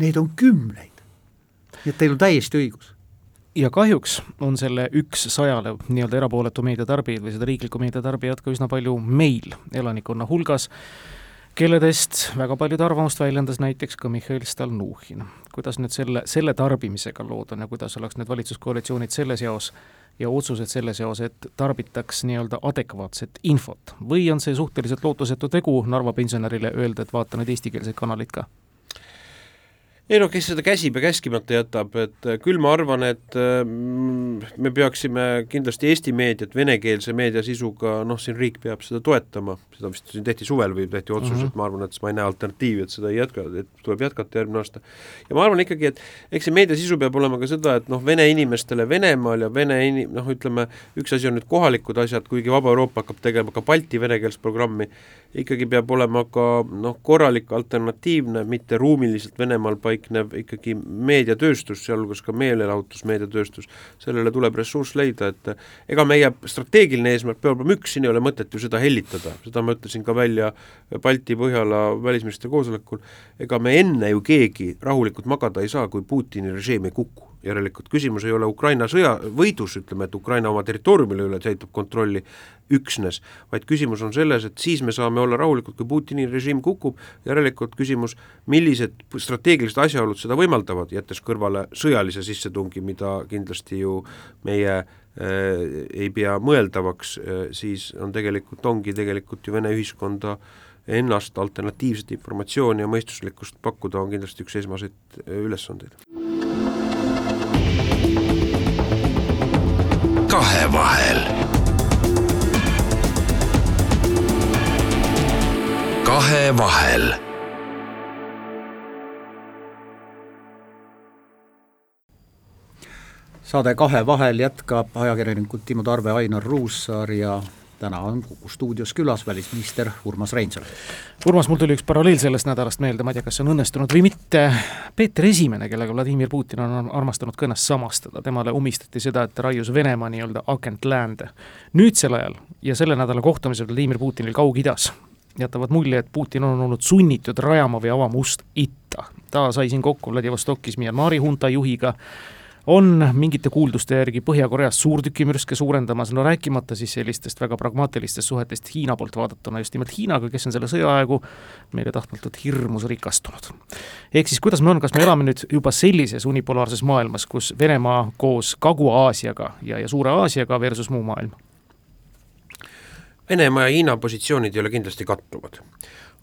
neid on kümneid. nii et teil on täiesti õigus. ja kahjuks on selle üks sajale nii-öelda erapooletu meediatarbijaid või seda riiklikku meediatarbijat ka üsna palju meil elanikkonna hulgas, kelledest väga paljud arvamust väljendas näiteks ka Mihhail Stalnuhhin. Kuidas nüüd selle, selle tarbimisega lood on ja kuidas oleks need valitsuskoalitsioonid selles jaos ja otsused selles jaos, et tarbitaks nii-öelda adekvaatset infot või on see suhteliselt lootusetu tegu Narva pensionärile öelda, et vaata nüüd eestikeelseid kanaleid ka? Ei no kes seda käsib ja käskimata jätab, et äh, küll ma arvan, et mm, me peaksime kindlasti Eesti meediat venekeelse meedia sisuga, noh, siin riik peab seda toetama, seda vist siin tehti suvel või tehti otsus mm, -hmm. et ma arvan, et ma ei näe alternatiivi, et seda ei jätka, et tuleb jätkata järgmine aasta. ja ma arvan ikkagi, et eks see meedia sisu peab olema ka seda, et noh, vene inimestele Venemaal ja vene inim-, noh, ütleme, üks asi on nüüd kohalikud asjad, kuigi Vaba Euroopa hakkab tegema ka Balti venekeelset programmi, ikkagi peab olema ka noh, korralik alternatiivne, mitte ruumiliselt Venemaal paik-, paiknev ikkagi meediatööstus, sealhulgas ka meelelahutusmeediatööstus, sellele tuleb ressurss leida, et ega meie strateegiline eesmärk peab olema üks, siin ei ole mõtet ju seda hellitada, seda ma ütlesin ka välja Balti-Põhjala välisministrite koosolekul, ega me enne ju keegi rahulikult magada ei saa, kui Putini režiim ei kuku järelikult küsimus ei ole Ukraina sõja võidus, ütleme, et Ukraina oma territooriumile üle täitab kontrolli üksnes, vaid küsimus on selles, et siis me saame olla rahulikud, kui Putini režiim kukub, järelikult küsimus, millised strateegilised asjaolud seda võimaldavad, jättes kõrvale sõjalise sissetungi, mida kindlasti ju meie äh, ei pea mõeldavaks äh,, siis on tegelikult, ongi tegelikult ju Vene ühiskonda ennast alternatiivset informatsiooni ja mõistuslikkust pakkuda on kindlasti üks esmaseid äh, ülesandeid kahevahel. kahevahel. saade Kahevahel jätkab ajakirjanikud Timo Tarve, Ainar Ruussaar ja täna on Kuku stuudios külas välisminister Urmas Reinsalu. Urmas, mul tuli üks paralleel sellest nädalast meelde, ma ei tea, kas see on õnnestunud või mitte, Peeter Esimene, kellega Vladimir Putin on armastanud ennast samastada, temale omistati seda, et ta raius Venemaa nii-öelda agent läände. nüüdsel ajal ja selle nädala kohtumisel Vladimir Putinil Kaug-Idas jätavad mulje, et Putin on olnud sunnitud rajama või avama ust itta. ta sai siin kokku Vladivostokis Myanmari hunta juhiga, on mingite kuulduste järgi Põhja-Koreas suurtükimürske suurendamas, no rääkimata siis sellistest väga pragmaatilistest suhetest Hiina poolt vaadatuna, just nimelt Hiinaga, kes on selle sõja aegu meile tahtmatult hirmus rikastunud. ehk siis kuidas me on, kas me elame nüüd juba sellises unipolaarses maailmas, kus Venemaa koos Kagu-Aasiaga ja, ja Suure Aasiaga versus muu maailm? Venemaa ja Hiina positsioonid ei ole kindlasti kattuvad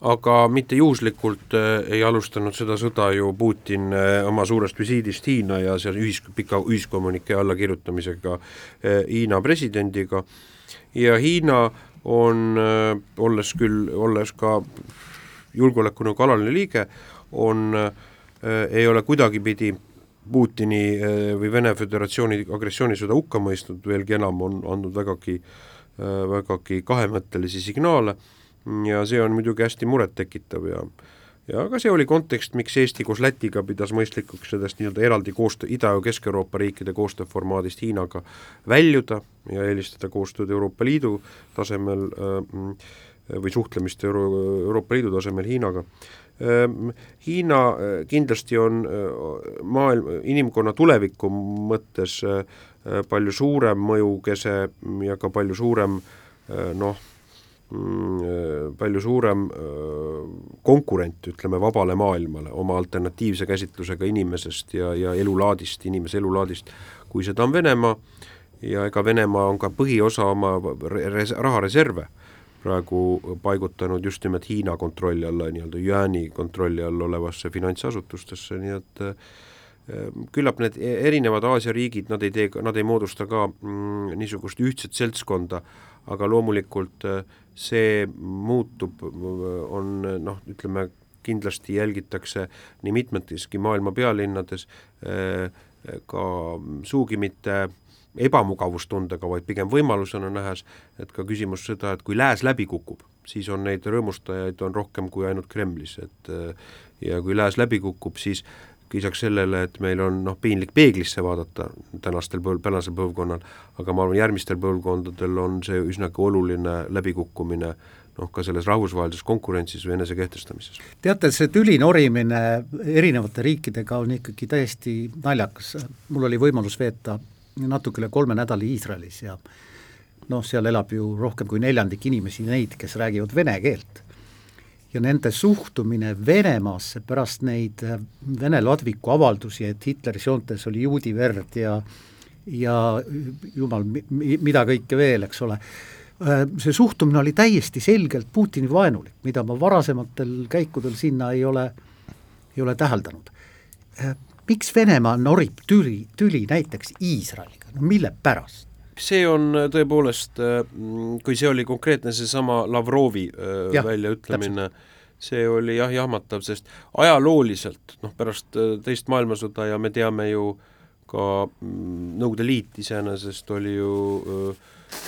aga mitte juhuslikult äh, ei alustanud seda sõda ju Putin äh, oma suurest visiidist Hiina ja seal ühis, pika ühiskommünike allakirjutamisega äh, Hiina presidendiga. Ja Hiina on, olles küll, olles ka julgeolekunõukogu alaline liige, on, ei ole kuidagipidi Putini või Vene Föderatsiooni agressioonisõda hukka mõistnud, veelgi enam on andnud vägagi, vägagi kahemõttelisi signaale ja see on muidugi hästi murettekitav ja ja aga see oli kontekst, miks Eesti koos Lätiga pidas mõistlikuks sellest nii-öelda eraldi koostöö, Ida- ja Kesk-Euroopa riikide koostööformaadist Hiinaga väljuda ja eelistada koostööd Euroopa Liidu tasemel äh, või suhtlemist Euro-, Euroopa Liidu tasemel Hiinaga. Ähm, Hiina äh, kindlasti on äh, maailm, inimkonna tuleviku mõttes palju suurem mõjukese ja ka palju suurem noh, palju suurem konkurent, ütleme, vabale maailmale oma alternatiivse käsitlusega inimesest ja, ja elulaadist, inimese elulaadist, kui seda on Venemaa. Ja ega Venemaa on ka põhiosa oma res-, rahareserve praegu paigutanud just nimelt Hiina kontrolli alla, nii-öelda jüääni kontrolli all olevasse finantsasutustesse, nii et küllap need e-, erinevad Aasia riigid, nad ei tee, nad ei moodusta ka mm, niisugust ühtset seltskonda, aga loomulikult äh, see muutub, on noh, ütleme kindlasti jälgitakse nii mitmeteski maailma pealinnades äh, ka sugugi mitte ebamugavustundega, vaid pigem võimalusena nähes, et ka küsimus seda, et kui lääs läbi kukub, siis on neid rõõmustajaid on rohkem kui ainult Kremlis, et äh, ja kui lääs läbi kukub, siis lisaks sellele, et meil on noh, piinlik peeglisse vaadata tänastel põl-, tänasel põlvkonnal, aga ma arvan, järgmistel põlvkondadel on see üsnagi oluline läbikukkumine noh, ka selles rahvusvahelises konkurentsis või enesekehtestamises. teate, see tüli norimine erinevate riikidega on ikkagi täiesti naljakas, mul oli võimalus veeta natuke üle kolme nädala Iisraelis ja noh, seal elab ju rohkem kui neljandik inimesi, neid, kes räägivad vene keelt ja nende suhtumine Venemaasse pärast neid äh, Vene ladviku avaldusi, et Hitleri joontes oli juudi verd ja ja jumal, mida kõike veel, eks ole, äh, see suhtumine oli täiesti selgelt Putini vaenulik, mida ma varasematel käikudel sinna ei ole, ei ole täheldanud. Äh, miks Venemaa norib tüli, tüli näiteks Iisraeliga, no mille pärast? See on tõepoolest, kui see oli konkreetne seesama Lavrovi ja, väljaütlemine, see oli jah, jahmatav, sest ajalooliselt noh, pärast teist maailmasõda ja me teame ju ka mm, Nõukogude Liit iseenesest oli ju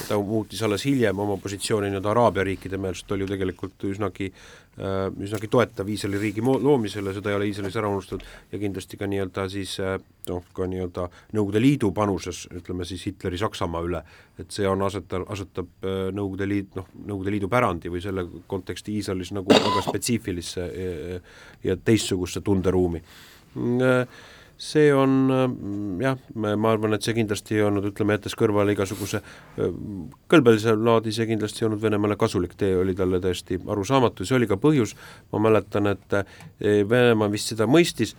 ta muutis alles hiljem oma positsiooni nii-öelda Araabia riikide meelest, oli ju tegelikult üsnagi äh, üsnagi toetav Iisraeli riigi loomisele, seda ei ole Iisraelis ära unustatud, ja kindlasti ka nii-öelda siis äh, noh, ka nii-öelda Nõukogude Liidu panuses, ütleme siis Hitleri Saksamaa üle, et see on aseta-, asetab äh, Nõukogude Liit, noh, Nõukogude Liidu pärandi või selle konteksti Iisraelis nagu väga spetsiifilisse ja teistsugusesse tunderuumi see on mm, jah, ma arvan, et see kindlasti ei olnud, ütleme, jättes kõrvale igasuguse kõlbelise laadi, see kindlasti ei olnud Venemaale kasulik tee, oli talle täiesti arusaamatu, see oli ka põhjus, ma mäletan, et e, Venemaa vist seda mõistis,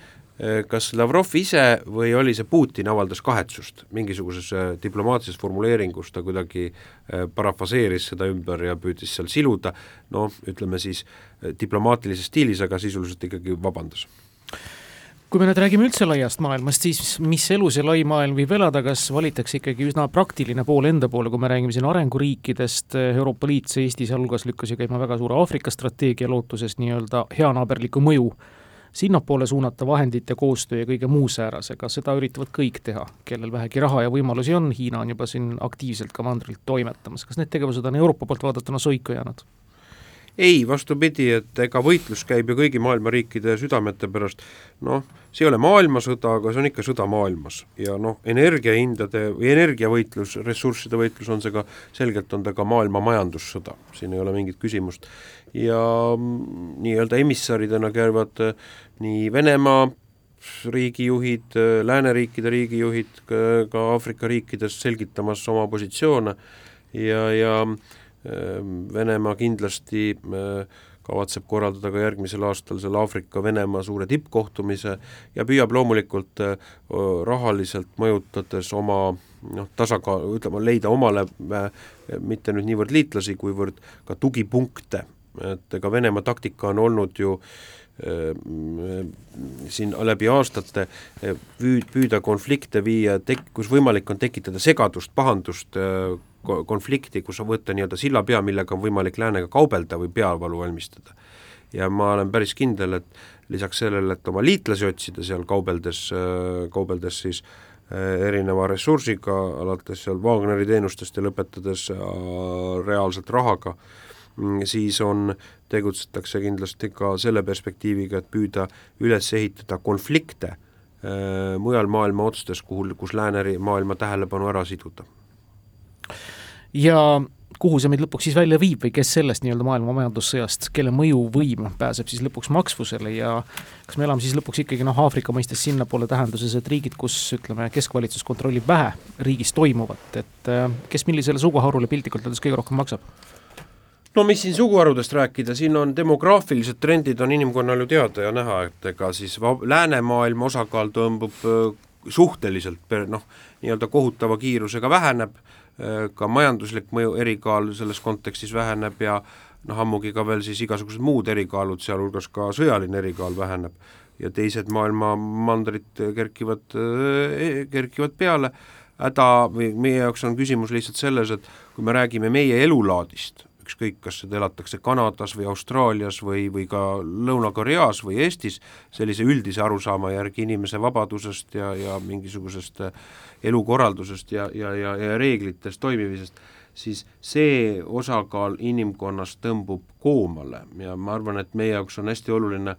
kas Lavrov ise või oli see Putin avaldas kahetsust mingisuguses diplomaatilises formuleeringus, ta kuidagi parafraseeris seda ümber ja püüdis seal siluda, noh, ütleme siis diplomaatilises stiilis, aga sisuliselt ikkagi vabandas kui me nüüd räägime üldse laiast maailmast, siis mis elu see lai maailm viib elada, kas valitakse ikkagi üsna praktiline pool enda poole, kui me räägime siin arenguriikidest, Euroopa Liit, see Eesti sealhulgas lükkas ju käima väga suure Aafrika strateegia lootuses nii-öelda heanaaberlikku mõju sinnapoole suunata vahendit ja koostöö ja kõige muu säärasega, seda üritavad kõik teha, kellel vähegi raha ja võimalusi on, Hiina on juba siin aktiivselt ka mandrilt toimetamas, kas need tegevused on Euroopa poolt vaadatuna soiku jäänud? Ei, vastupidi, et ega võitlus käib ju kõigi maailma riikide südamete pärast, noh, see ei ole maailmasõda, aga see on ikka sõda maailmas. Ja noh, energiahindade või energiavõitlus, ressursside võitlus on see ka, selgelt on ta ka maailma majandussõda, siin ei ole mingit küsimust. ja mm, nii-öelda emissaridena käivad äh, nii Venemaa riigijuhid, äh, lääneriikide riigijuhid ka Aafrika riikides selgitamas oma positsioone. Ja, ja Venemaa kindlasti äh, kavatseb korraldada ka järgmisel aastal selle Aafrika-Venemaa suure tippkohtumise ja püüab loomulikult äh, rahaliselt mõjutades oma noh, tasakaal, ütleme, leida omale äh, mitte nüüd niivõrd liitlasi, kuivõrd ka tugipunkte, et ega Venemaa taktika on olnud ju siin läbi aastate püüd-, püüda konflikte viia tek-, kus võimalik on tekitada segadust, pahandust konflikti, kus võtta nii-öelda sillapea, millega on võimalik läänega kaubelda või peavalu valmistada. ja ma olen päris kindel, et lisaks sellele, et oma liitlasi otsida seal kaubeldes, kaubeldes siis äh, erineva ressursiga, alates seal Wagneri teenustest ja lõpetades äh, reaalselt rahaga, mm, siis on, tegutsetakse kindlasti ka selle perspektiiviga, et püüda üles ehitada konflikte äh, mujal maailma otstes, kuhu, kus läänemaailma tähelepanu ära siduda ja kuhu see meid lõpuks siis välja viib või kes sellest nii-öelda maailma majandussõjast, kelle mõjuvõim pääseb siis lõpuks maksvusele ja kas me elame siis lõpuks ikkagi noh, Aafrika mõistes sinnapoole tähenduses, et riigid, kus ütleme, keskvalitsus kontrollib vähe riigis toimuvat, et äh, kes millisele suguharule piltlikult öeldes kõige rohkem maksab? no mis siin suguharudest rääkida, siin on demograafilised trendid on inimkonnal ju teada ja näha, et ega siis läänemaailma osakaal tõmbub äh, suhteliselt noh, nii-öelda kohutava kiirusega väheneb ka majanduslik mõju, erikaal selles kontekstis väheneb ja noh, ammugi ka veel siis igasugused muud erikaalud, sealhulgas ka sõjaline erikaal väheneb ja teised maailma mandrid kerkivad, eh, kerkivad peale, häda või meie jaoks on küsimus lihtsalt selles, et kui me räägime meie elulaadist, ükskõik, kas seda elatakse Kanadas või Austraalias või, või ka Lõuna-Koreas või Eestis, sellise üldise arusaama järgi inimese vabadusest ja, ja mingisugusest elukorraldusest ja, ja, ja, ja reeglitest toimimisest, siis see osakaal inimkonnast tõmbub koomale. Ja ma arvan, et meie jaoks on hästi oluline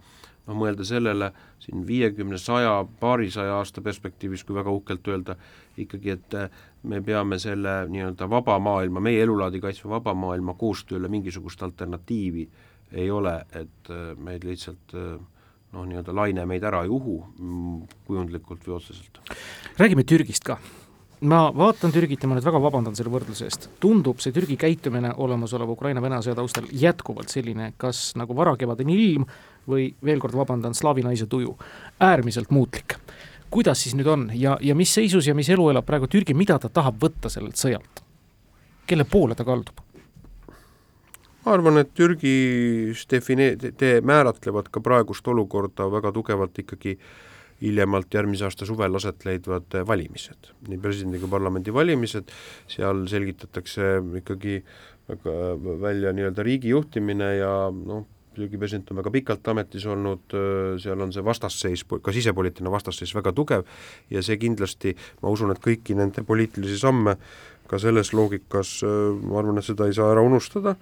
noh, mõelda sellele siin viiekümne, saja, paarisaja aasta perspektiivis, kui väga uhkelt öelda, ikkagi, et me peame selle nii-öelda vaba maailma, meie elulaadi kaitsva vaba maailma koostööle mingisugust alternatiivi ei ole, et meid lihtsalt noh, nii-öelda laine meid ära ei uhu mm, kujundlikult või otseselt. räägime Türgist ka ma vaatan Türgit ja ma nüüd väga vabandan selle võrdluse eest, tundub see Türgi käitumine olemasoleva Ukraina-Vene sõja taustal jätkuvalt selline, kas nagu varakevadine ilm või veel kord vabandan, slaavi naise tuju, äärmiselt muutlik. Kuidas siis nüüd on ja, ja mis seisus ja mis elu elab praegu Türgi, mida ta tahab võtta sellelt sõjalt? kelle poole ta kaldub? ma arvan, et Türgis define-, te määratlevad ka praegust olukorda väga tugevalt ikkagi hiljemalt järgmise aasta suvel aset leidvad valimised, nii presidendi kui parlamendi valimised, seal selgitatakse ikkagi väga välja nii-öelda riigi juhtimine ja noh, Türgi president on väga pikalt ametis olnud, seal on see vastasseis, ka sisepoliitiline vastasseis väga tugev ja see kindlasti, ma usun, et kõiki nende poliitilisi samme ka selles loogikas, ma arvan, et seda ei saa ära unustada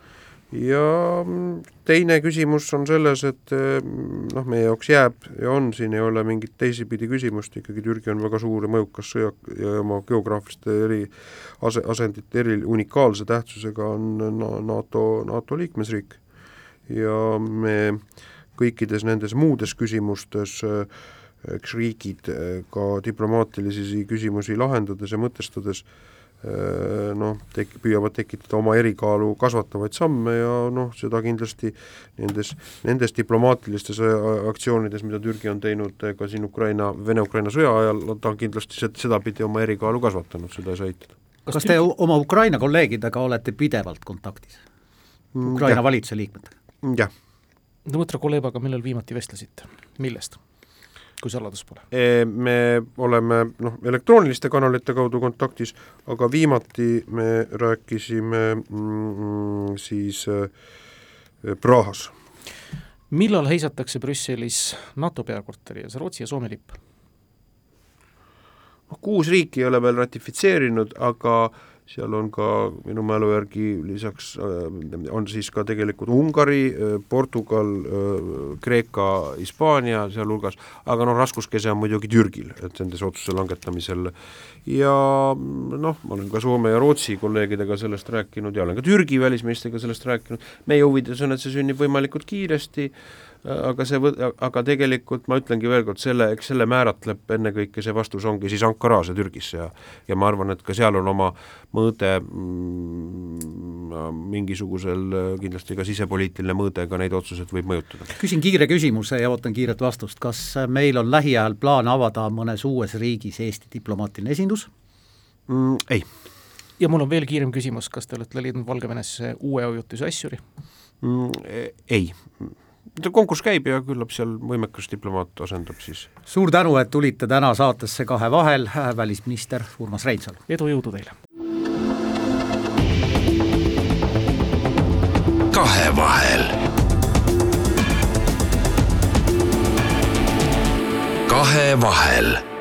ja mm, teine küsimus on selles, et mm, noh, meie jaoks jääb ja on, siin ei ole mingit teisipidi küsimust, ikkagi Türgi on väga suur ja mõjukas sõja ja oma geograafiliste eri ase, asendite eri unikaalse tähtsusega on NATO, NATO liikmesriik. Ja me kõikides nendes muudes küsimustes eks riigid ka diplomaatilisi küsimusi lahendades ja mõtestades äh, Äh, noh, tek-, püüavad tekitada oma erikaalu kasvatavaid samme ja noh, seda kindlasti nendes, nendes diplomaatilistes aktsioonides, mida Türgi on teinud ka siin Ukraina, Vene-Ukraina sõja ajal, ta on kindlasti sedapidi oma erikaalu kasvatanud, seda ei saa eitada. kas, te oma Ukraina kolleegidega olete pidevalt kontaktis? Mm, Ukraina valitsuse liikmetega? Jah. Dmitri Kulevaga millal viimati vestlesite, millest? kui saladus pole? Me oleme noh, elektrooniliste kanalite kaudu kontaktis, aga viimati me rääkisime mm, siis äh, Prahas. millal heisatakse Brüsselis NATO peakorteri ees Rootsi ja Soome lipp? kuus riiki ei ole veel ratifitseerinud, aga äh, seal on ka minu mälu järgi lisaks, äh, on siis ka tegelikult Ungari, äh, Portugal, äh, Kreeka, Hispaania sealhulgas, aga noh, raskuskese on muidugi Türgil, et nendes otsuse langetamisel. Ja noh, ma olen ka Soome ja Rootsi kolleegidega sellest rääkinud ja olen ka Türgi välisministriga sellest rääkinud, meie huvides on, et see sünnib võimalikult kiiresti, aga see, aga tegelikult ma ütlengi veel kord, selle, eks selle määratleb ennekõike see vastus ongi siis Ankaras ja Türgis ja ja ma arvan, et ka seal on oma mõõde mm, mingisugusel kindlasti ka sisepoliitiline mõõde ka neid otsuseid võib mõjutada. küsin kiire küsimuse ja ootan kiiret vastust, kas meil on lähiajal plaan avada mõnes uues riigis Eesti diplomaatiline esindus mm,? Ei. ja mul on veel kiirem küsimus, kas te olete leidnud Valgevenesse uue ajutise asjuri mm,? Ei konkurss käib ja küllap seal võimekas diplomaat asendab siis. suur tänu, et tulite täna saatesse Kahe vahel, välisminister Urmas Reinsalu. edu, jõudu teile! kahevahel. kahevahel